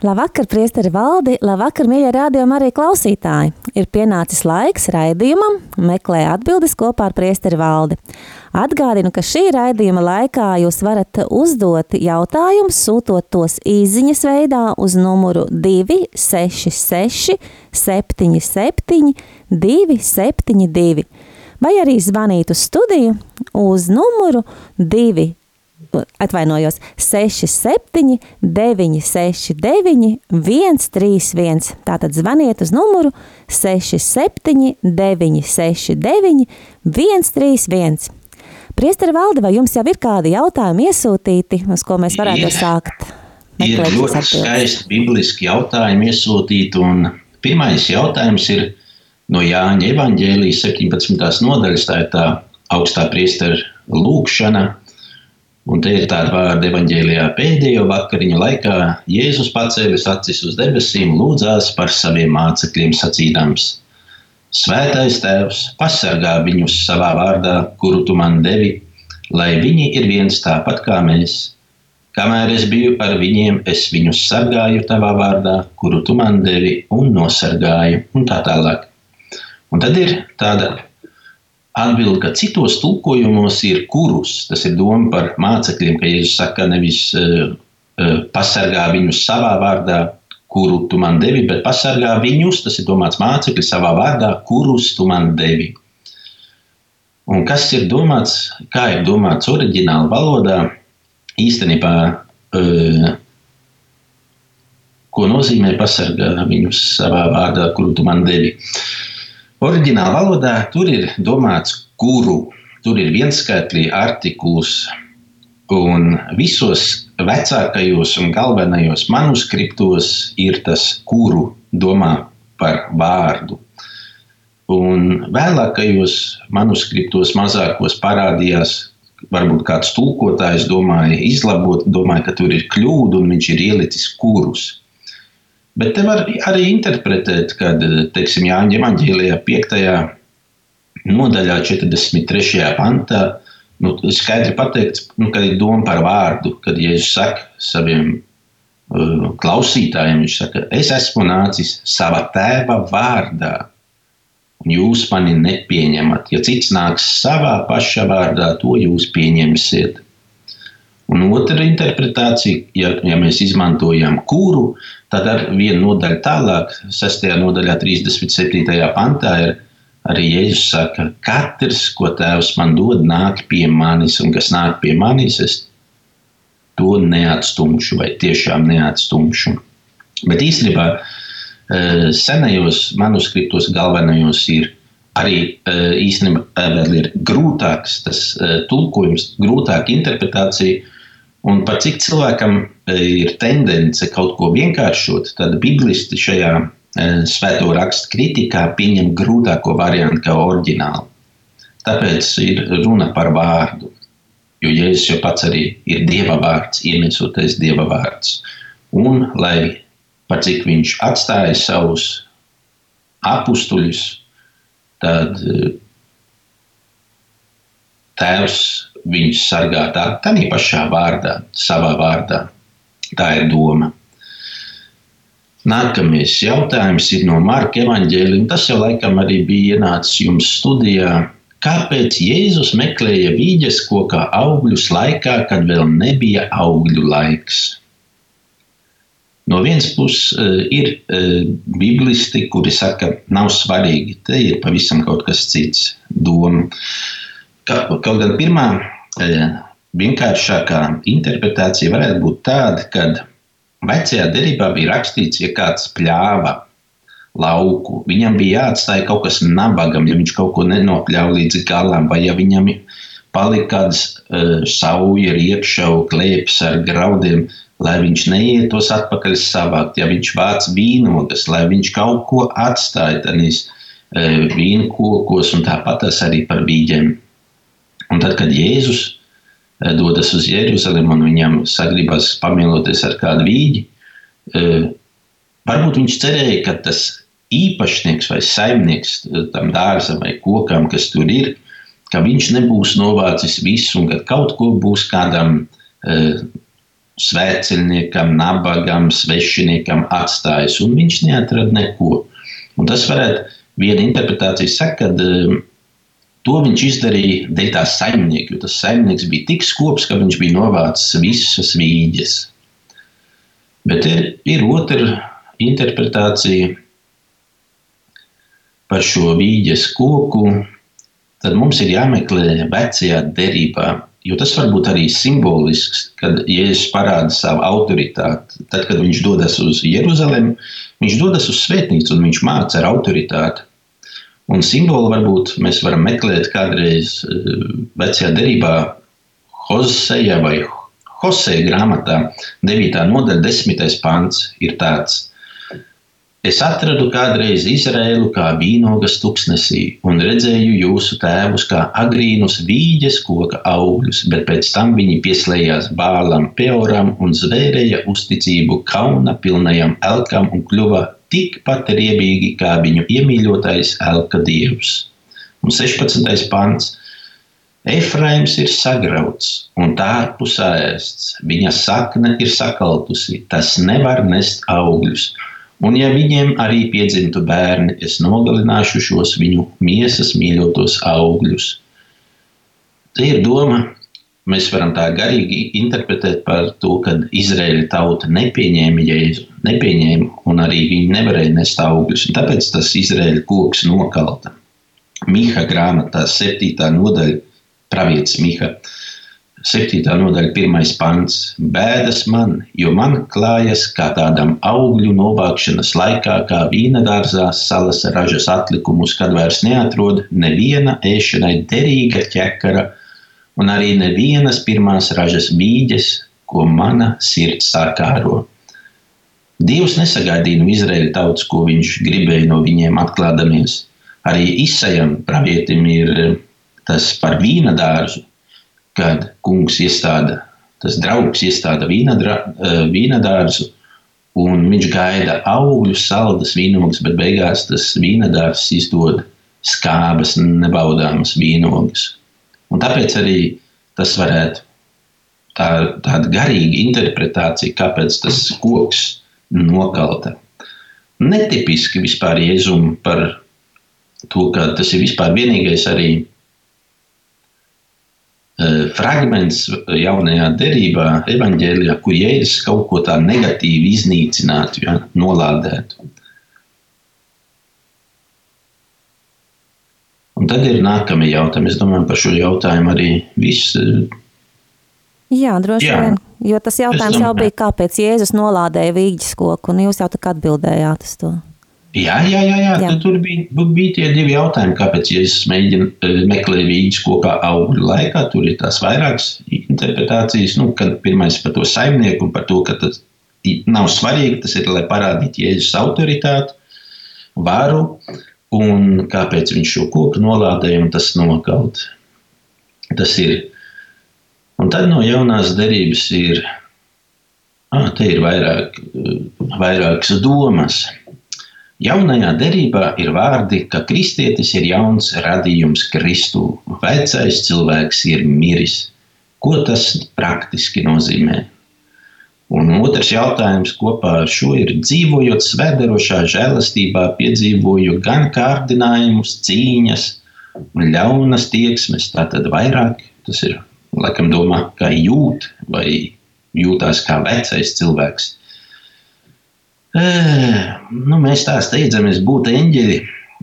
Labvakar, priesteri valdi, labvakar, mīļie rādījumi arī klausītāji. Ir pienācis laiks raidījumam, meklē atbildes kopā ar priesteri valdi. Atgādinu, ka šī raidījuma laikā jūs varat uzdot jautājumus, sūtot tos īsiņas veidā uz numuru 266 77 272 vai arī zvanīt uz studiju uz numuru 2 atvainojos, 67, 969, 131. Tātad zvaniet uz numuru 67, 969, 131. Priesteri valde, vai jums jau ir kādi jautājumi iesūtīti, uz ko mēs varētu ir, sākt? Ir ļoti skaisti bibliski jautājumi iesūtīti, un pirmais jautājums ir no Jāņa evaņģēlijas 17. nodaļas, tā ir tā augstā priestera lūkšana, Un te ir tāda vārda evanģēlijā pēdējo vakariņu laikā Jēzus pacēlis acis uz debesīm, lūdzās par saviem mācekļiem sacīdams: Svētais Tēvs, pasargā viņus savā vārdā, kuru tu man devi, lai viņi ir viens tāpat kā mēs. Kamēr es biju ar viņiem, es viņus sargāju tavā vārdā, kuru tu man devi un nosargāju, un tā tālāk. Un tad ir tāda Atbilde, ka citos tulkojumos ir kurus. Tas ir doma par mācekļiem, ka Jēzus saka, nevis uh, pasargā viņus savā vārdā, kuru tu man devi, bet pasargā viņus, tas ir domāts mācekļi savā vārdā, kurus tu man devi. Un kas ir domāts, kā ir domāts oriģināla valodā, īstenībā, uh, ko nozīmē pasargā viņus savā vārdā, kuru tu man devi. Uh, Oriģinālā valodā tur ir domāts kuru, tur ir vienskaitlī artikuls, un visos vecākajos un galvenajos manuskriptos ir tas, kuru domā par vārdu. Un vēlākajos manuskriptos mazākos parādījās, varbūt kāds tulkotājs domāja, izlabot, domāja, ka tur ir kļūda un viņš ir ielicis kurus. Bet te var arī interpretēt, teiksim, Jāņa Evanģēlijā 5. nodaļā, 43. pantā, nu, skaidri pateikts, nu, ka ir doma par vārdu, kad Jēzus saka saviem uh, klausītājiem, viņš saka, es esmu nācis savā tēva vārdā, un jūs mani nepieņemat. Ja cits nāks savā paša vārdā, to jūs pieņemsiet. Un otra interpretācija, ja, ja mēs izmantojam kuru, tad ar vienu nodaļu tālāk, 6. nodaļā, 37. pantā, ir arī Jēzus saka, katrs, ko Tēvs man dod, nāk pie manis, un kas nāk pie manis, es to neatstumšu vai tiešām neatstumšu. Bet īstenībā eh, senajos manuskriptos galvenajos ir arī eh, īstenībā vēl ir grūtāks tas tulkojums, grūtāka interpretācija, Un par cik cilvēkam e, ir tendence kaut ko vienkāršot, tad biblisti šajā e, svēto rakstu kritikā pieņem grūtāko variantu kā oriģinālu. Tāpēc ir runa par vārdu. Jo Jēzus jau pats arī ir Dieva vārds, ienesoties Dieva vārds. Un lai par cik viņš atstāja savus apstuļus, tad e, Tēvs viņus sargā tā, tādā pašā vārdā, savā vārdā. Tā ir doma. Nākamais jautājums ir no Marka Evanģēlija. Tas jau laikam arī bija ienācis jums studijā. Kāpēc Jēzus meklēja vīģes kokā augļus laikā, kad vēl nebija augļu laiks? No vienas puses uh, ir uh, biblisti, kuri saka, nav svarīgi, te ir pavisam kaut kas cits doma. Kaut gan pirmā e, vienkāršākā interpretācija varētu būt tāda, ka vecajā derībā bija rakstīts, ja kāds pļāva lauku, viņam bija jāatstāj kaut kas nabagam, ja viņš kaut ko nenopļāva līdz galam, vai ja viņam palika kāds uh, sauja, riekšau, klēpes ar graudiem, lai viņš neietos atpakaļ savākt, ja viņš vāc vīnogas, lai viņš kaut ko atstāja tanīs e, vīnu kokos un tāpat tas arī par vīģiem. Un tad, kad Jēzus e, dodas uz Jeruzalem un viņam sagribas pamieloties ar kādu vīģi, e, varbūt viņš cerēja, ka tas īpašnieks vai saimnieks tam dārzam vai kokam, kas tur ir, ka viņš nebūs novācis visu un ka kaut ko būs kādam svētceļniekam, nabagam, svešiniekam atstājis, un viņš neatrada neko. Un tas varētu, viena interpretācija saka, ka to viņš izdarīja dēļ tā saimnieka, jo tas saimnieks bija tik skops, ka viņš bija novācis visas vīģes. Bet ir, ir otra interpretācija, par šo vīģes koku, tad mums ir jāmeklē vecajā derībā. Jo tas var būt arī simbolisks, kad Jēzus parāda savu autoritāti. Tad, kad viņš dodas uz Jeruzalemi, viņš dodas uz svētnīcu un viņš māca ar autoritāti. Un simbolu varbūt mēs varam meklēt kādreiz eh, vecajā derībā, Hoseja vai Hoseja grāmatā, 9. nodaļa, 10. pants ir tāds. Es atradu kādreiz Izrēlu kā vīnogas tuksnesī, un redzēju jūsu tēvus kā agrīnus vīģes koka augļus, bet pēc tam viņi pieslējās bālam, peoram un zvērēja uzticību kauna pilnajam elkam un kļuva tikpat riebīgi kā viņu iemīļotais elka dievs. Un 16. pants. Efraims ir sagrauts un tārpus ēsts, viņa sakne ir sakaltusi, tas nevar nest augļus Un ja viņiem arī piedzimtu bērni, es nogalināšu šos viņu miesas mīļotos augļus. Te ir doma, mēs varam tā garīgi interpretēt par to, ka Izraēla tauta nepieņēma Jēzu, nepieņēma, un arī viņi nevarēja nest augļus. Tāpēc tas Izraēla koks nokalta. Miha grāmatā, 7. nodaļa, pravietis Miha. 7. nodaļa, 1. pants. Bēdas man, jo man klājas kā tādam augļu novākšanas laikā, kā vīna dārzā salas ražas atlikumus, kad vairs neatrod neviena ēšanai derīga ķekara un arī nevienas pirmās ražas bīģes, ko mana sirds sakāro. Dievs nesagaidīja no Izraēla tautas, ko viņš gribēja no viņiem atklādamies. Arī Isajam pravietim ir tas par vīna dārzu kad kungs iestāda, tas draugs iestāda vīnadārzu, un viņš gaida augļus, saldas vīnogas, bet beigās tas vīnadārs izdod skābas, nebaudāmas vīnogas. Un tāpēc arī tas varētu tā, tāda garīga interpretācija, kāpēc tas koks nokalta. Netipiski vispār Jēzum par to, ka tas ir vispār vienīgais arī Eh, fragments jaunajā derībā, evanģēlijā, kur jēzus kaut ko tā negatīvi iznīcinātu, ja, nolādētu. Un tad ir nākamie jautājumi. Es domāju, par šo jautājumu arī viss. Eh, Jā, droši Jā. vien. Jo tas jautājums jau bija, kāpēc Jēzus nolādēja vīģis koku, un jūs jau tā kā atbildējāt uz to. Jā, jā, jā, jā. jā. tur bija, bija tie divi jautājumi, kāpēc Jēzus mēģina eh, meklēt vīģus kopā augļu laikā. Tur ir tās vairākas interpretācijas. Nu, pirmais par to saimnieku un par to, ka tas nav svarīgi. Tas ir, lai parādītu Jēzus autoritāti, varu un kāpēc viņš šo koku nolādēja un tas nokaut. Tas ir. Un tad no jaunās derības ir, ah, te ir vairāk, vairākas domas. Jaunajā derībā ir vārdi, ka kristietis ir jauns radījums Kristū, vecais cilvēks ir miris. Ko tas praktiski nozīmē? Un otrs jautājums kopā ar šo ir, dzīvojot svētdarošā žēlastībā, piedzīvoju gan kārdinājumus, cīņas, ļaunas tieksmes, tātad vairāk, tas ir, laikam domā, kā jūt vai jūtās kā vecais cilvēks. Nu, mēs tā steidzamies būt eņģeļi,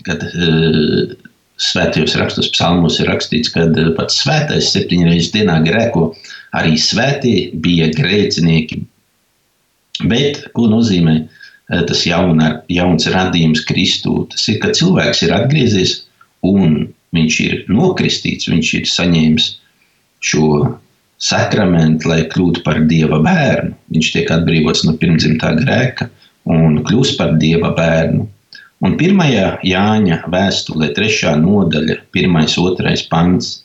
kad uh, svētajos rakstos psalmos ir rakstīts, ka pats svētais septiņreizes dienā grēko, arī svētie bija grēcinieki. Bet ko nozīmē tas jauna, jauns radījums Kristū? Tas ir, ka cilvēks ir atgriezies un viņš ir nokristīts, viņš ir saņēmis šo sakramenti, lai kļūtu par dieva bērnu. Viņš tiek atbrīvots no pirmdzimtā grēka un kļūst par dieva bērnu. Un pirmajā Jāņa vēstulē, trešā nodaļa, pirmais, otrais pants.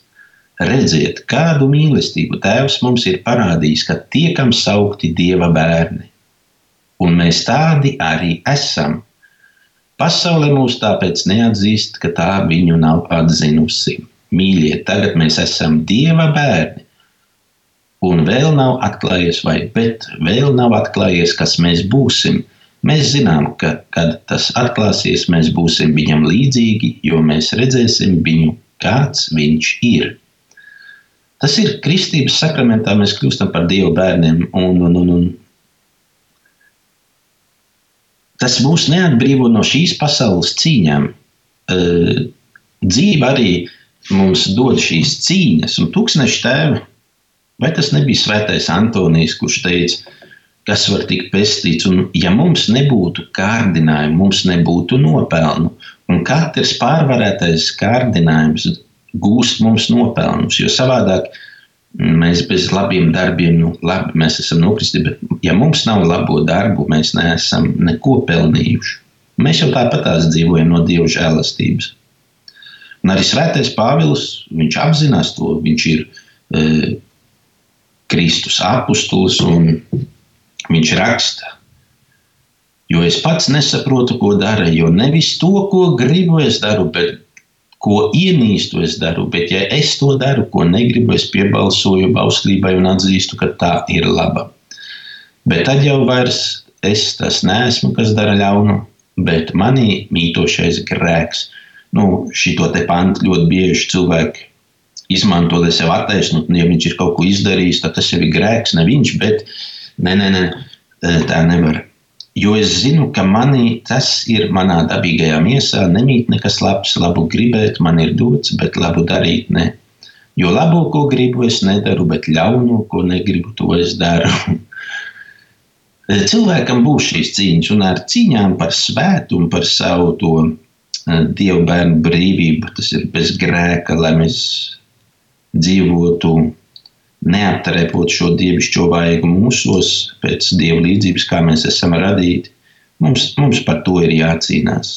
Redziet, kādu mīlestību Tēvs mums ir parādījis, ka tiekam saukti Dieva bērni. Un mēs tādi arī esam. Pasaule mūs tāpēc neatzīst, ka tā viņu nav atzinusi. Mīļie, tagad mēs esam Dieva bērni. Un vēl nav atklājies, vai bet vēl nav atklājies, kas mēs būsim. Mēs zinām, ka, kad tas atklāsies, mēs būsim viņam līdzīgi, jo mēs redzēsim viņu, kāds viņš ir. Tas ir kristības sakramentā, mēs kļūstam par Dieva bērniem. Un, un, un, un. Tas mūs neatbrīvo no šīs pasaules cīņām. Dzīve arī mums dod šīs cīņas, un tūkstoši tēvi. Vai tas nebija svētais Antonijs, kurš teica, kas var tikt pestīts. Un, ja mums nebūtu kārdinājumu, mums nebūtu nopelnu. Un katrs pārvarētais kārdinājums gūst mums nopelnus, jo savādāk mēs bez labiem darbiem, nu, labi, mēs esam nokristi, bet ja mums nav labo darbu, mēs neesam neko pelnījuši. Mēs jau tāpatās dzīvojam no Dieva žēlastības. Un arī Svētais Pāvils, viņš apzinās to, viņš ir e, Kristus apustulis un Viņš raksta, jo es pats nesaprotu, ko dara, jo nevis to, ko gribu, es daru, bet ko ienīstu, es daru. Bet, ja es to daru, ko negribu, es piebalsoju bauslībai un atzīstu, ka tā ir laba. Bet tad jau vairs es tas neesmu, kas dara ļaunu, bet manī mītošais grēks. Nu, šito te pantu ļoti bieži cilvēki izmanto, lai sev attaisnotu. Ja viņš ir kaut ko izdarījis, tad tas ir grēks, ne viņš, bet Nē, nē, nē, tā nevar. Jo es zinu, ka manī tas ir manā dabīgajā miesā. Nemīt nekas labs, labu gribēt, man ir dots, bet labu darīt ne. Jo labo, ko gribu, es nedaru, bet ļauno, ko negribu, to es daru. Cilvēkam būs šīs cīņas, un ar cīņām par svētumu, par savu to dievu bērnu brīvību, tas ir bez grēka, lai mēs dzīvotu neaptrepot šo dievišķo vaigu mūsos, pēc dieva līdzības, kā mēs esam radīti, mums, mums par to ir jācīnās.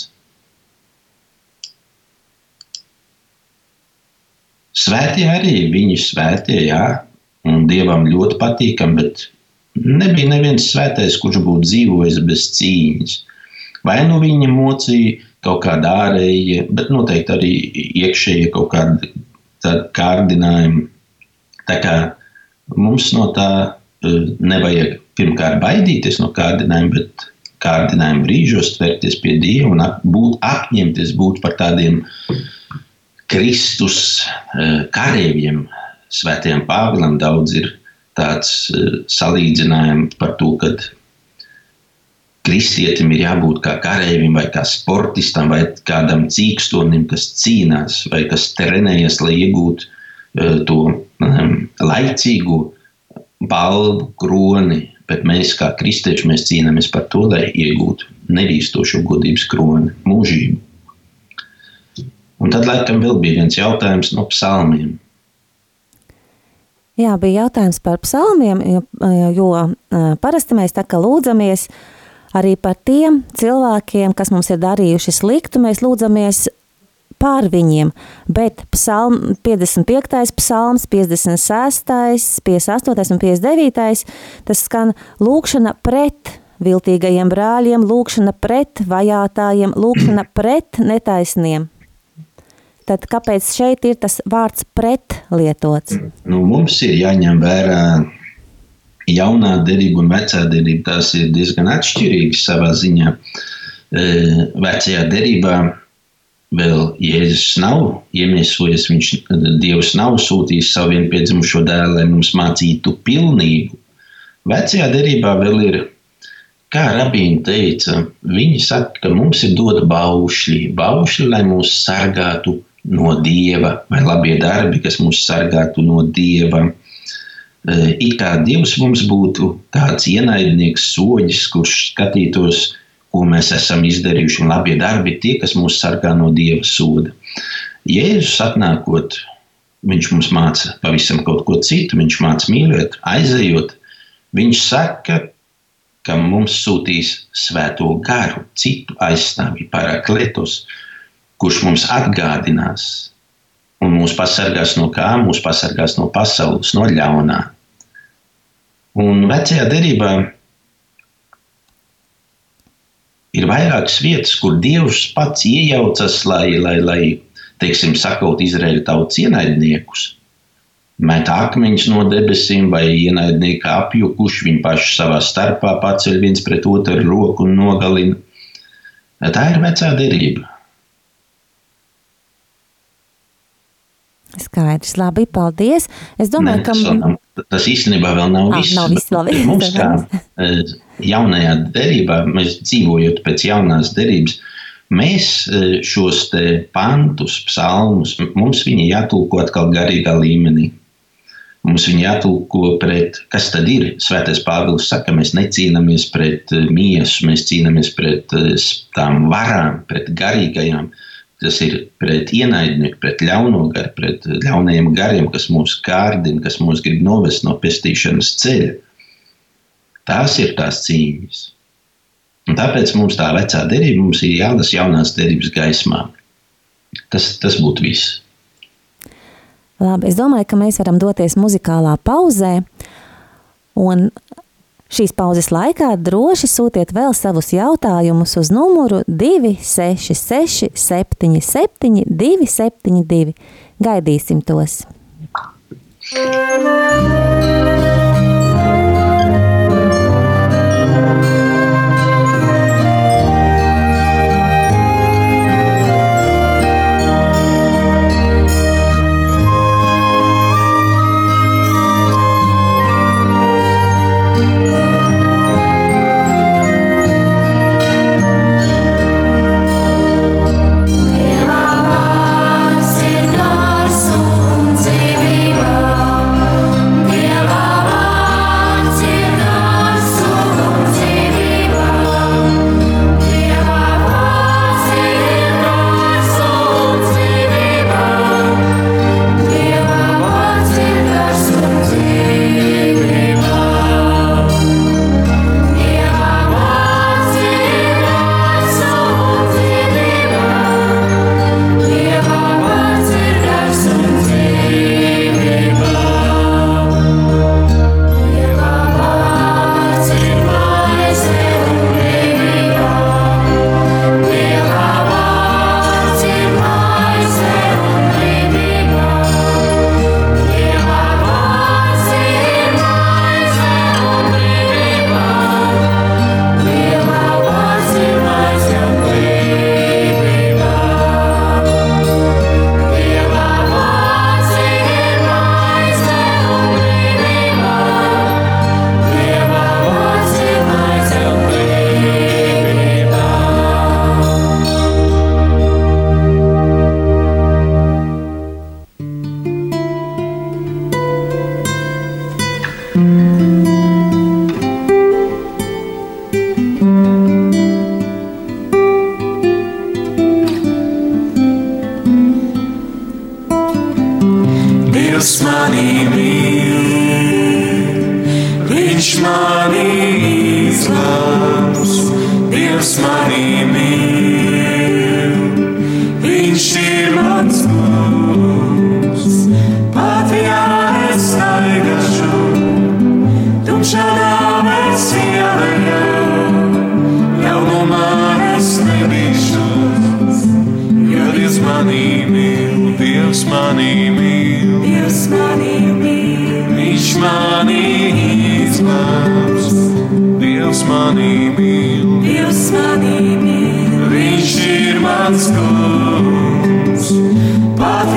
Svētie arī viņi svētie, jā, un dievam ļoti patīkam, bet nebija neviens svētais, kurš būtu dzīvojis bez cīņas. Vai nu viņa mocīja kaut kāda ārēja, bet noteikti arī iekšēji kaut kāda kārdinājuma Tā kā mums no tā e, nevajag pirmkārt baidīties no kārdinājuma, bet kārdinājuma brīžos tvērties pie Dieva un būt apņemties būt par tādiem Kristus e, kareiviem. Svētajam Pāvilam daudz ir tāds e, salīdzinājums par to, ka kristietim ir jābūt kā kareivim, vai kā sportistam, vai kādam cīkstonim, kas cīnās, vai kas trenējas, lai iegūtu to laicīgu balvu, kroni, bet mēs, kā kristieši, mēs cīnāmies par to, lai iegūtu nevīstošu godības kroni, mūžību. Un tad, laikam, vēl bija viens jautājums no psalmiem. Jā, bija jautājums par psalmiem, jo, jo parasti mēs tā kā lūdzamies arī par tiem cilvēkiem, kas mums ir darījuši sliktu. Mēs lūdzamies pār viņiem, bet psalm, 55. psalms, 56., 58. un 59. tas skan lūkšana pret viltīgajiem brāļiem, lūkšana pret vajātājiem, lūkšana pret netaisniem. Tad kāpēc šeit ir tas vārds pret lietots? Nu, mums ir jāņem vērā jaunā derība un vecā derība. Tās ir diezgan atšķirīgas savā ziņā. Vecajā derībā vēl Jēzus nav iemiesojies, viņš Dievs nav sūtījis savu vienpiedzimušo dēlu, lai mums mācītu pilnību. Vecajā derībā vēl ir, kā rabīni teica, viņi saka, ka mums ir dota baušļi, baušļi, lai mūs sargātu no Dieva, vai labie darbi, kas mūs sargātu no Dieva. It kā Dievs mums būtu tāds ienaidnieks, soģis, kurš skatītos ko mēs esam izdarījuši, un labie darbi ir tie, kas mūs sargā no dieva soda. Jēzus atnākot viņš mums māca pavisam kaut ko citu. Viņš māca mīlēt, aizejot. Viņš saka, ka mums sūtīs svēto garu, citu aizstāvju, parakletus, kurš mums atgādinās un mūs pasargās no kā? Mūs pasargās no pasaules, no ļaunā. Un vecajā derībā ir vairākas vietas, kur Dievs pats iejaucas, lai, lai, lai teiksim, sakaut Izraēļa tautas ienaidniekus. Met akmeņus no debesīm, vai ienaidnieki apjukuši, viņi paši savā starpā paceļ viens pret otru roku un nogalina. Tā ir vecā derība. Skaidrs, labi, paldies. Es domāju, Nē, ka tas, vēl- tas īstenībā vēl nav Ah, viss. nav viss, labi. Mums, kā eh, jaunajā derībā, mēs dzīvojot pēc jaunās derības, mēs eh, šos te pantus, psalmus, mums viņi jātulko atkal garīgā līmenī. Mums viņi jātulko pret, kas tad ir. Svētais Pāvils saka, mēs necīnāmies pret eh, miesu, mēs cīnāmies pret tām varām, pret garīgajām. Tas ir pret ienaidnieku, pret ļauno garu, pret ļaunajiem gariem, kas mūs kārdina, kas mūs grib novest no pestīšanas ceļa. Tās ir tās cīņas. Un tāpēc mums tā vecā derība mums ir jālasa jaunās derības gaismā. Tas, tas būtu viss. Labi, es domāju, ka mēs varam doties muzikālā pauzē. Un šīs pauzes laikā droši sūtiet vēl savus jautājumus uz numuru 266, 77, 272. Gaidīsim tos! Dievs izglābs. Dievs manī mīl, Dievs manī mīl, Viņš ir mans kungs. Pat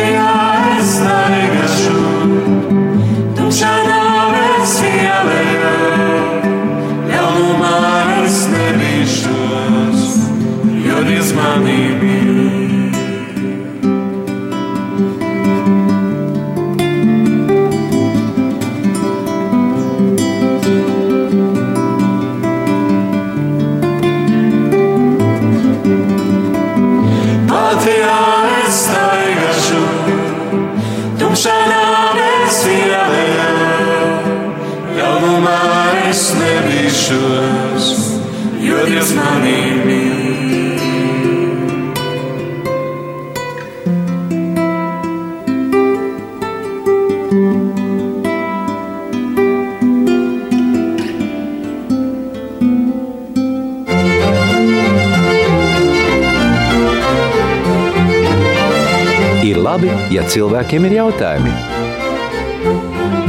ja cilvēkiem ir jautājumi.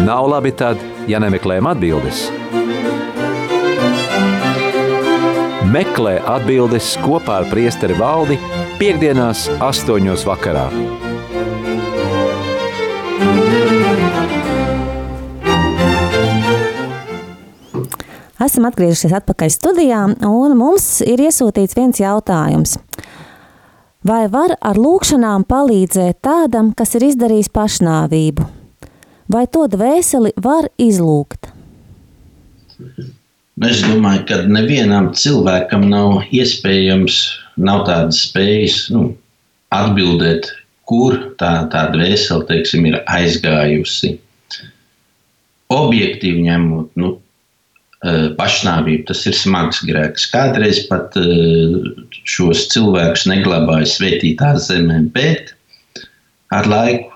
Nav labi tad, ja nemeklējam atbildes. Meklē atbildes kopā ar priesteri valdi piekdienās astoņos vakarā. Esam atgriezušies atpakaļ studijā, un mums ir iesūtīts viens jautājums. Vai var ar lūkšanām palīdzēt tādam, kas ir izdarījis pašnāvību? Vai to dvēseli var izlūgt? Es domāju, ka nevienam cilvēkam nav iespējams, nav tādas spējas nu, atbildēt, kur tā, tā dvēsele teiksim, ir aizgājusi. Objektīvi ņemot, nu, eh, pašnāvība tas ir smags grēks. Kādreiz pat eh, šos cilvēkus neglabāja svētītā zemē, bet ar laiku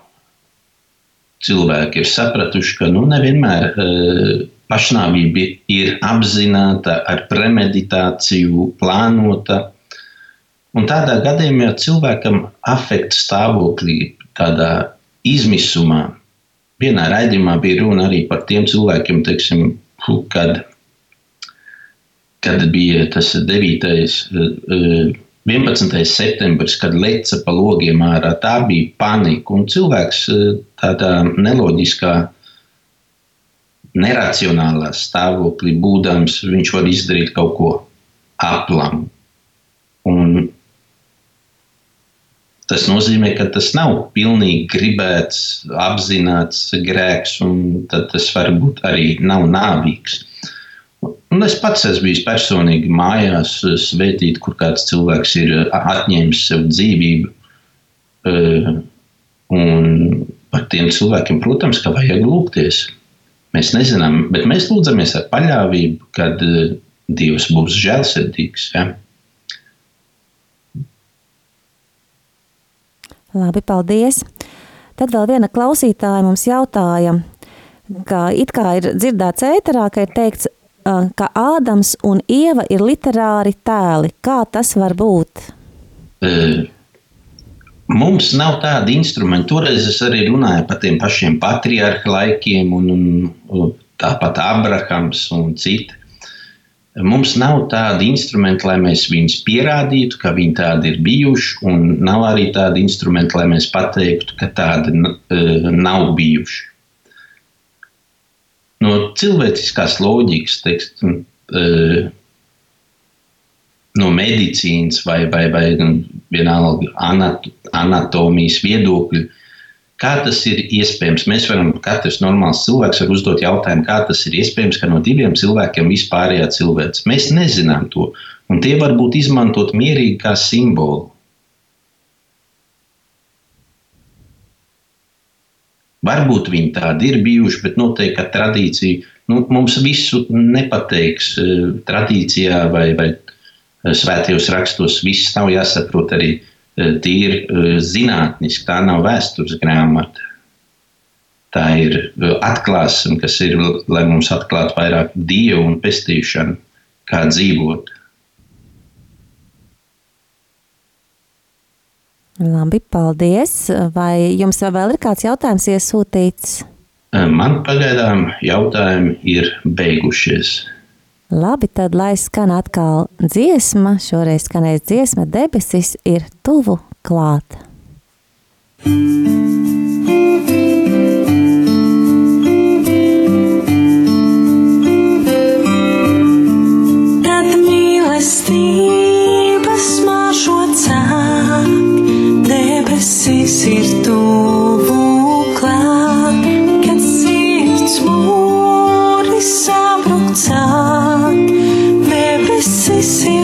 cilvēki ir sapratuši, ka nu, nevienmēr uh, pašnāvība ir apzināta, ar premeditāciju, plānota. Un tādā gadījumā cilvēkam afekta stāvoklī, tādā izmisumā, vienā raidījumā bija runa arī par tiem cilvēkiem, teiksim, kad, kad bija tas 9. Uh, 11. septembris, kad leca pa logiem ārā, tā bija panika. Un cilvēks tādā neloģiskā, neracionālā stāvoklī būdams, viņš var izdarīt kaut ko aplam. Un tas nozīmē, ka tas nav pilnīgi gribēts, apzināts grēks, un tas varbūt arī nav nāvīgs. Un es pats esmu bijis personīgi mājās, svētīt, kur kāds cilvēks ir atņēmis sev dzīvību. Un par tiem cilvēkiem, protams, ka vajag lūgties. Mēs nezinām, bet mēs lūdzamies ar paļāvību, kad Dievs būs žēlsirdīgs. Ja? Labi, paldies. Tad vēl viena klausītāja mums jautāja, ka it kā ir dzirdēts ēterā, ka ir teikts, ka Ādams un Ieva ir literāri tēli. Kā tas var būt? Mums nav tāda instrumenta. Toreiz es arī runāju par tiem pašiem patriarcha laikiem, un, un tāpat Abrahams un citi. Mums nav tāda instrumenta, lai mēs viņus pierādītu, ka viņi tādi ir bijuši, un nav arī tāda instrumenta, lai mēs pateiktu, ka tādi nav bijuši no cilvēciskās loģikas, teiksim, no medicīnas vai, vai, vai vienalga anat anatomijas viedokļa, kā tas ir iespējams. Mēs varam, katrs normāls cilvēks var uzdot jautājumu, kā tas ir iespējams, ka no diviem cilvēkiem vispārējā cilvēks. Mēs nezinām to, un tie var būt izmantot mierīgi kā simbolu. Varbūt viņi tādi ir bijuši, bet noteikti ka tradīcija nu, mums visu nepateiks. Tradīcijā vai, vai svētajos rakstos viss nav jāsaprot arī tīri zinātniski. Tā nav vēstures grāmata. Tā ir atklāsme, kas ir, lai mums atklātu vairāk dievu un pestīšanu, kā dzīvot. Labi, paldies. Vai jums vēl ir kāds jautājums iesūtīts? Man pagaidām jautājumi ir beigušies. Labi, tad lai skan atkal dziesma, šoreiz skanēs dziesma, debesis ir tuvu klāt. Tad debesis ir tuvu klāt, kad sirds mūri sabruk cāk, debesis ir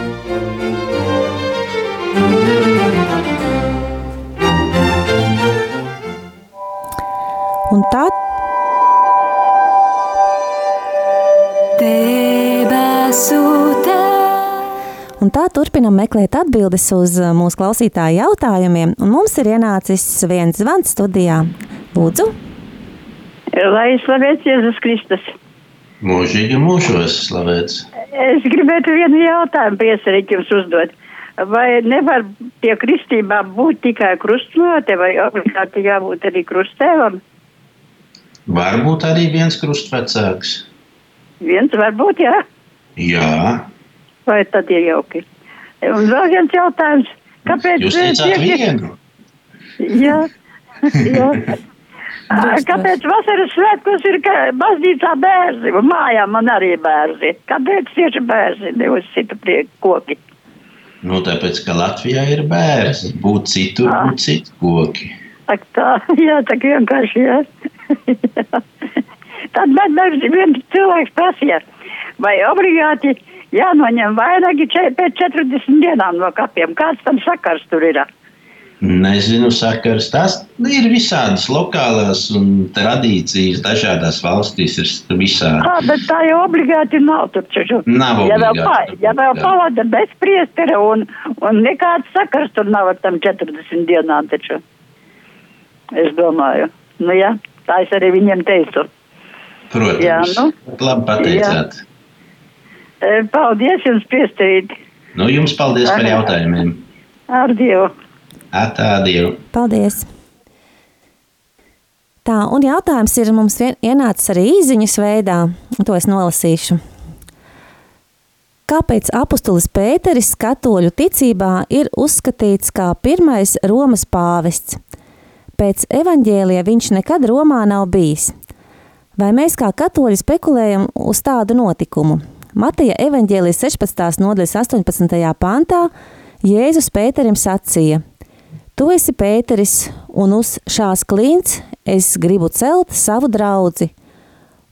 Turpinam meklēt atbildes uz uh, mūsu klausītāju jautājumiem. Un mums ir ienācis viens zvans studijā. Lūdzu, Lai slavēts Jēzus Kristus. Mūžīgi mūžos slavēts. Es gribētu vienu jautājumu piesarīt jums uzdot. Vai nevar pie kristībām būt tikai krustnote vai obligāti jābūt arī krustēvam? Varbūt arī viens krustvecāks. Viens varbūt, jā. Jā, Vai tad ir jauki? Un vēl viens jautājums. Kāpēc? jūs eh, teicāt tiek- vienu. Jā. jā. Kāpēc vasaras svētkos ir baznīcā bērzi? Mājā man arī bērzi. Kāpēc tieši bērzi nevis citu prieku koki? Nu, tāpēc, ka Latvijā ir bērns, būtu citur, Ah. būtu citu koki. Ak tā, jā, tā kā vienkārši, jā. Tad man man viens cilvēks prasīja, vai obligāti jānoņem vainagi pēc 40 dienām no kapiem. Kāds tam sakars tur ir? Nezinu, sakars. Tas ir visādas lokālās un tradīcijas, dažādās valstīs ir visādi. Kā, bet tā jau obligāti nav tur čuču. Nav Ja vēl, pa, ja vēl Jā. pavada bez priestera un, un nekāds sakars tur nav ar tam 40 dienām taču. Es domāju. Nu jā, tā es arī viņiem teicu. Protams, Jā, nu. labi pateicāt. E, Paldies jums priesterīt. Nu, jums paldies par jautājumiem. Ar Dievu. Atā, Dievu. paldies! Tā, un jautājums ir mums vien- ienācis arī īziņas veidā, un to es nolasīšu. Kāpēc apustulis Pēteris katoļu ticībā ir uzskatīts kā pirmais Romas pāvests? Pēc evaņģēlija viņš nekad Romā nav bijis. Vai mēs kā katoļi spekulējam uz tādu notikumu? Mateja evaņģēlijas 16. nodaļas 18. pantā Jēzus Pēterim sacīja: Tu esi Pēteris, un uz šās klints es gribu celt savu draugu,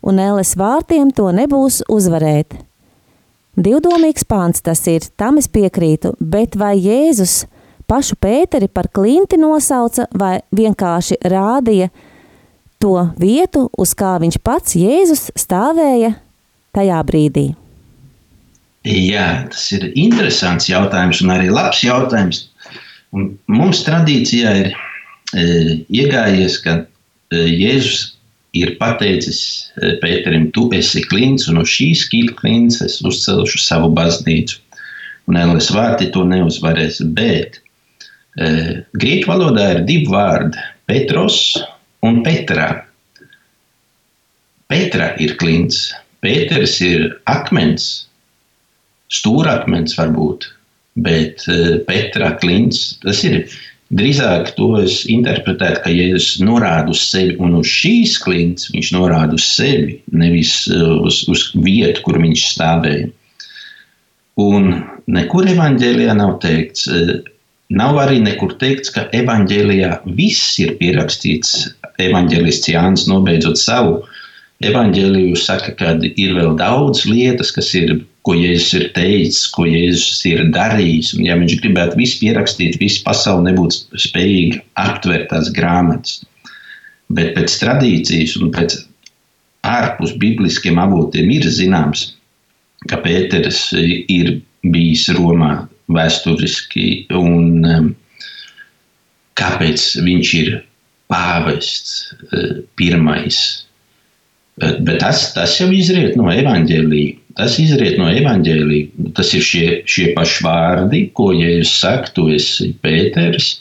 un ēles vārtiem to nebūs uzvarēt. Divdomīgs pāns tas ir, tam es piekrītu, bet vai Jēzus pašu Pēteri par klinti nosauca vai vienkārši rādīja to vietu, uz kā viņš pats Jēzus stāvēja tajā brīdī? Jā, tas ir interesants jautājums un arī labs jautājums. Un mums tradīcijā ir e, iegājies, ka e, Jēzus ir pateicis e, Pēterim, tu esi klints, un uz šīs klints es uzcelšu savu baznīcu. Un Ēles vārti to neuzvarēs. Bet e, grieķu valodā ir divi vārdi - Petros un Petrā. Petra ir klints, Pēters ir akmens, stūrakmens varbūt, bet eh, Petra klints, tas ir drīzāk to es interpretētu, ka Jēzus norāda uz sevi un uz šīs klints viņš norāda uz sevi, nevis eh, uz, uz vietu, kur viņš stāvēja. Un nekur evanģēlijā nav teikts, eh, nav arī nekur teikts, ka evanģēlijā viss ir pierakstīts. Evanģēlists Jānis nobeidzot savu evanģēliju saka, ka ir vēl daudz lietas, kas ir, ko Jēzus ir teicis, ko Jēzus ir darījis. Un, ja viņš gribētu visu pierakstīt, visu pasauli nebūtu spējīgi aptvert tās grāmatas. Bet pēc tradīcijas un pēc ārpus bibliskiem avotiem ir zināms, ka Pēters ir bijis Romā vēsturiski un um, kāpēc viņš ir pāvests uh, pirmais. Bet, bet tas, tas jau izriet no evaņģēlīja. Tas izriet no evaņģēlīja. Tas ir šie, šie paši vārdi, ko Jēzus saka, tu esi Pēters,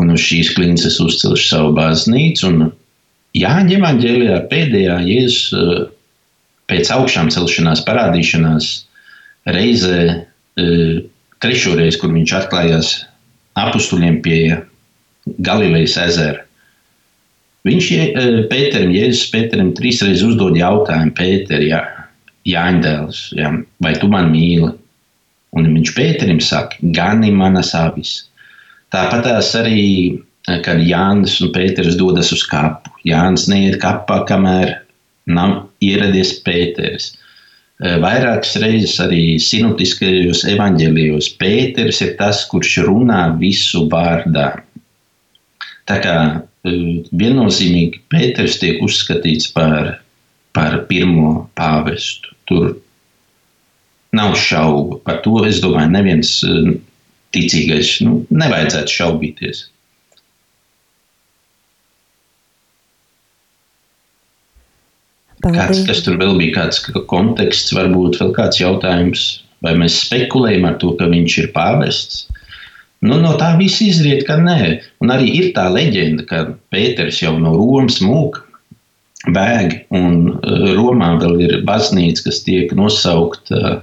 un uz šīs klinces uzcelšu savu baznīcu. Un Jāņa evaņģēlijā pēdējā Jēzus uh, pēc augšām celšanās parādīšanās reizē, uh, trešo reizi, kur viņš atklājās apstuļiem pie Galilejas ezera. Viņš eh, Pēterim, Jēzus Pēterim trīsreiz uzdod jautājumu, Pēter, jā, Jāņdēls, jā, vai tu man mīli? Un viņš Pēterim saka, gani manas avis. Tāpat arī, kad Jānis un Pēters dodas uz kapu. Jānis neiet kapā, kamēr nav ieradies Pēters. Vairākas reizes arī sinoptiskajos evaņģēlijos Pēters ir tas, kurš runā visu vārdā. Tā kā viennozīmīgi Pēters tiek uzskatīts par, par pirmo pāvestu. Tur Nav šaubu par to. Es domāju, neviens eh, ticīgais nu, nevajadzētu šaubīties. Kāds, kas tur vēl bija, kāds konteksts, varbūt vēl kāds jautājums, vai mēs spekulējam ar to, ka viņš ir pāvests. Nu, no tā viss izriet, ka nē. Un arī ir tā leģenda, ka Pēters jau no Romas mūka bēg, un eh, Romā vēl ir baznīca, kas tiek nosaukta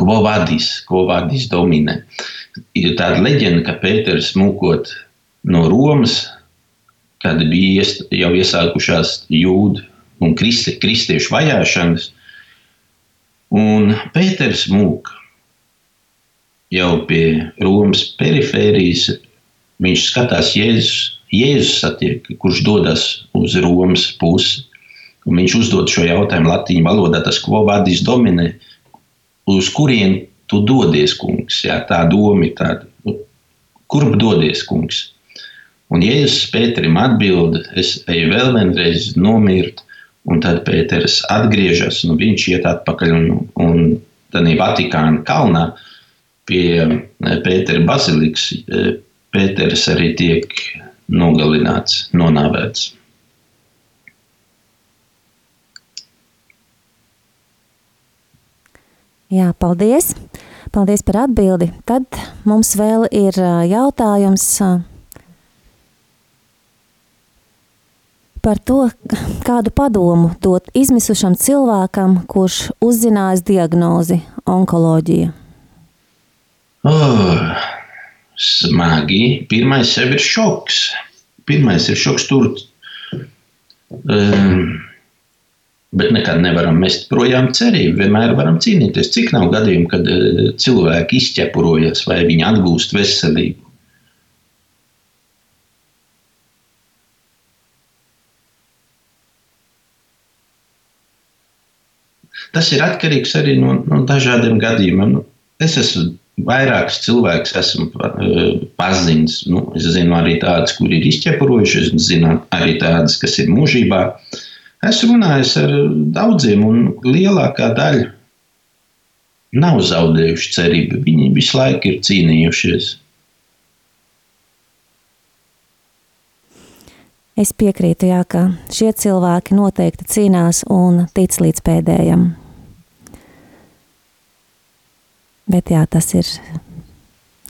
Ko vadīs, ko vadīs dominē. Ir tāda leģenda, ka Pēters mūkot no Romas, kad bija jau iesākušās jūdu un kristi, kristiešu vajāšanas, un Pēters mūk jau pie Romas perifērijas, viņš skatās Jēzus, Jēzus satiek, kurš dodas uz Romas pusi, un viņš uzdod šo jautājumu latīņu valodā, tas, ko vadīs dominē, uz kurien tu dodies, kungs? Jā, tā doma ir tāda, nu, kurp dodies, kungs? Un Jēzus Pēterim atbild, es eju vēl vienreiz nomirt, un tad Pēters atgriežas, un viņš iet atpakaļ un, un tad Vatikāna kalnā pie eh, Pētera bazilikas. Eh, Pēters arī tiek nogalināts, nonāvēts. Jā, paldies! Paldies par atbildi. Tad mums vēl ir jautājums par to, kādu padomu dot izmisušam cilvēkam, kurš uzzinājis diagnozi onkoloģija. Oh, smagi. Pirmais ir šoks. Pirmais ir šoks tur. Um, Bet nekad nevaram mest projām cerību. Vienmēr varam cīnīties. Cik nav gadījumu, kad eh, cilvēki izķepurojas vai viņi atgūst veselību? Tas ir atkarīgs arī no, no dažādiem gadījumiem. Nu, es esmu vairākus cilvēkus esmu uh, pazinis. Nu, es zinu arī tādus, kuri ir izķepurojuši, es zinu arī tādus, kas ir mūžībā. Uh, Es runāju ar daudziem, un lielākā daļa nav zaudējuši cerību. Viņi visu laiku ir cīnījušies. Es piekrītu, jā, ka šie cilvēki noteikti cīnās un tic līdz pēdējam. Bet jā, tas ir,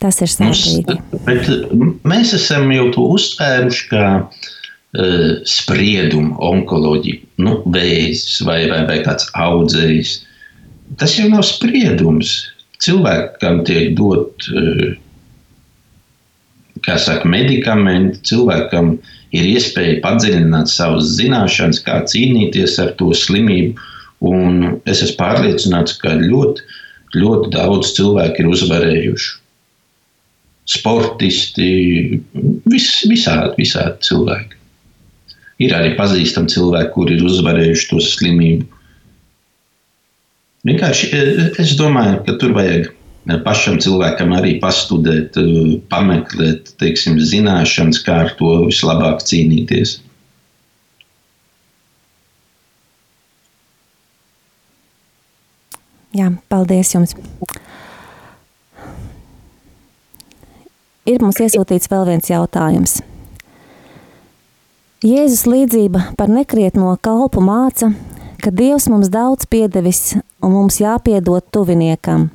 tas ir sāpīgi. Mums, mēs esam jau to uztvēruši, ka uh, spriedumu, onkoloģiju, nu, vēzis vai, vai, vai kāds audzējs. Tas jau nav spriedums. Cilvēkam tiek dot, uh, kā saka, medikamenti, cilvēkam ir iespēja padziļināt savas zināšanas, kā cīnīties ar to slimību. Un es esmu pārliecināts, ka ļoti, ļoti daudz cilvēku ir uzvarējuši. Sportisti, vis, visādi, visādi cilvēki. Ir arī pazīstami cilvēki, kuri ir uzvarējuši to slimību. Vienkārši e, es domāju, ka tur vajag pašam cilvēkam arī pastudēt, e, pameklēt, teiksim, zināšanas, kā ar to vislabāk cīnīties. Jā, paldies jums! Ir mums iesūtīts vēl viens jautājums. Jēzus līdzība par nekrietno kalpu māca, ka Dievs mums daudz piedevis un mums jāpiedod tuviniekam.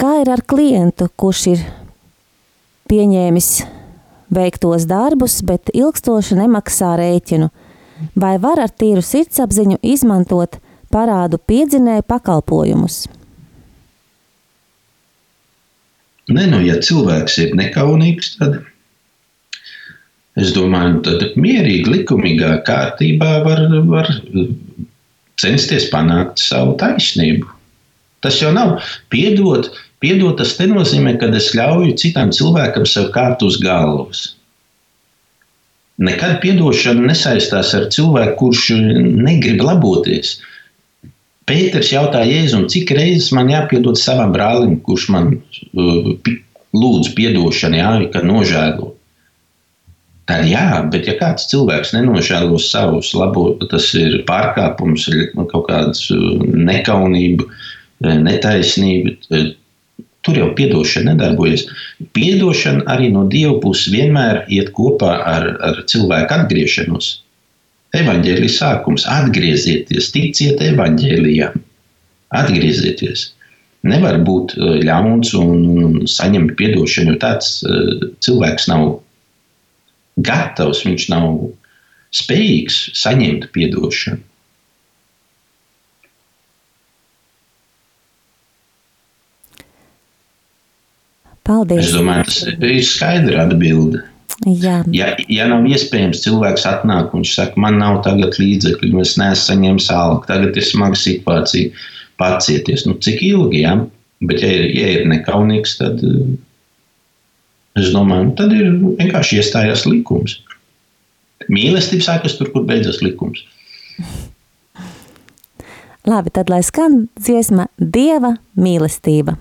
Kā ir ar klientu, kurš ir pieņēmis veiktos darbus, bet ilgstoši nemaksā rēķinu? Vai var ar tīru sirdsapziņu izmantot parādu piedzinēju pakalpojumus? Nē, nu, ja cilvēks ir nekaunīgs, tad Es domāju, tad mierīgi, likumīgā kārtībā var, var censties panākt savu taisnību. Tas jau nav piedot. Piedot tas nenozīmē, ka es ļauju citam cilvēkam sev kāpt uz galvas. Nekad piedošana nesaistās ar cilvēku, kurš negrib laboties. Pēters jautāja Jēzum, cik reizes man jāpiedod savam brālim, kurš man uh, lūdz atdošanu, jā, ka nožēlo. Jā, bet ja kāds cilvēks nenožēlo savus labos, tas ir pārkāpums, kaut kāda nekaunība, netaisnība. Tur jau atdošana nedarbojas. Piedošana arī no Dieva puses vienmēr iet kopā ar, ar cilvēku atgriešanos. Evangelijas sākums - atgriezieties, ticiet evanģēlijām, atgriezieties. Nevar būt ļauns un, saņemt atdošanu, jo tāds uh, cilvēks nav gatavs, viņš nav spējīgs saņemt atdošanu. Paldies! Es domāju, tas ir skaidra atbilde. Jā. Ja, ja nav iespējams, cilvēks atnāk un viņš saka, man nav tagad līdzekļu, es neesmu saņēmis algu, tagad ir smaga situācija, pacieties. Nu, cik ilgi? Ja? Bet, ja ir, ja ir nekaunīgs, tad es domāju, nu, tad ir vienkārši iestājās likums. Mīlestība sākas tur, kur beidzas likums. Labi, tad lai skan dziesma Dieva mīlestība.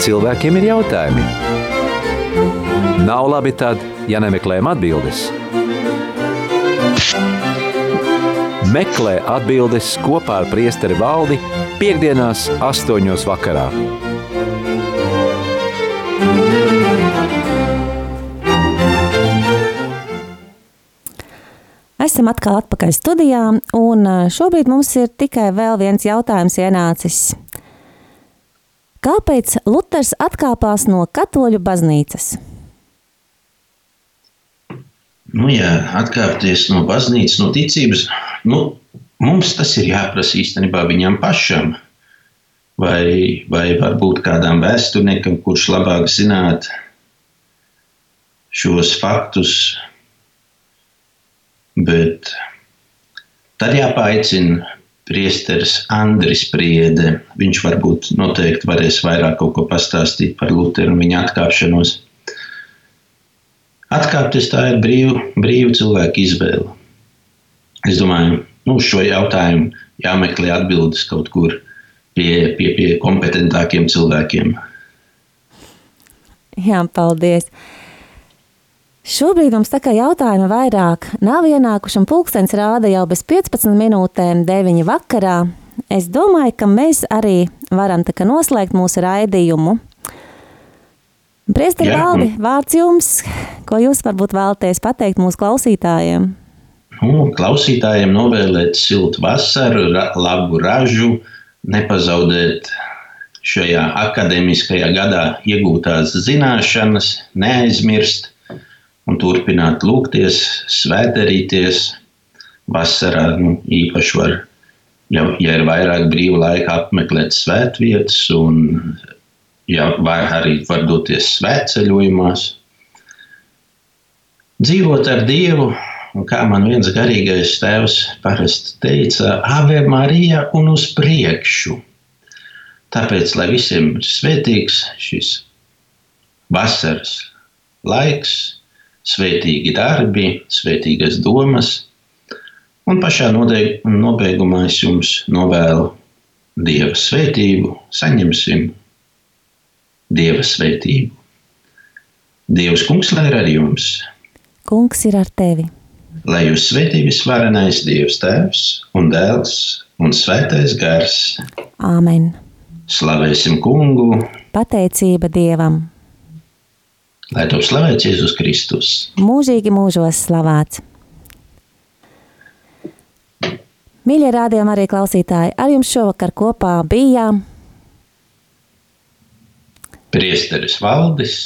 Cilvēkiem ir jautājumi. Nav labi tad, ja nemeklējam atbildes. Meklē atbildes kopā ar priesteri valdi piekdienās astoņos vakarā. Esam atkal atpakaļ studijā, un šobrīd mums ir tikai vēl viens jautājums ienācis. Kāpēc Luters atkāpās no katoļu baznīcas? Nu, jā, atkāpties no baznīcas, no ticības, nu, mums tas ir jāprasa īstenībā viņam pašam. Vai, vai varbūt kādam vēsturniekam, kurš labāk zinātu šos faktus, Bet tad jāpaaicina priesteris Andris Priede. Viņš varbūt noteikti varēs vairāk kaut ko pastāstīt par Lutheru un viņa atkāpšanos. Atkāpties tā ir brīva, brīva cilvēka izvēle. Es domāju, nu, šo jautājumu jāmeklē atbildes kaut kur pie, pie, pie kompetentākiem cilvēkiem. Jā, paldies! Šobrīd mums tā kā jautājumi vairāk nav ienākuši, un pulkstenis rāda jau bez 15 minūtēm 9 vakarā. Es domāju, ka mēs arī varam tā kā noslēgt mūsu raidījumu. Priesteri Valdi, vārds jums, ko jūs varbūt vēlaties pateikt mūsu klausītājiem? Nu, klausītājiem novēlēt siltu vasaru, ra labu ražu, nepazaudēt šajā akadēmiskajā gadā iegūtās zināšanas, neaizmirst un turpināt lūgties, svētdarīties. Vasarā nu, īpaši var, ja, ja ir vairāk brīva laika, apmeklēt svētvietas, un ja, vai arī var doties svētceļojumos. Dzīvot ar Dievu, un kā man viens garīgais tēvs parasti teica, Ave Marija un uz priekšu. Tāpēc, lai visiem ir svētīgs šis vasaras laiks, svētīgi darbi, svētīgas domas. Un pašā nobeigumā es jums novēlu Dieva svētību, saņemsim Dieva svētību. Dievs, kungs, lai ir ar jums! Kungs ir ar tevi! Lai jūs svētī visvarenais Dievs Tēvs un Dēls un Svētais Gars. Āmen! Slavēsim kungu! Pateicība Dievam! Lai to slavēts Jēzus Kristus. Mūžīgi mūžos slavēts. Mīļie rādījumi arī klausītāji, ar jums šovakar kopā bija Priesteris Valdis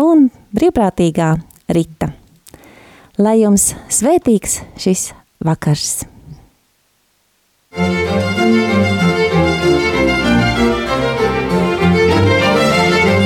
un brīvprātīgā Rita. Lai jums svētīgs šis vakars!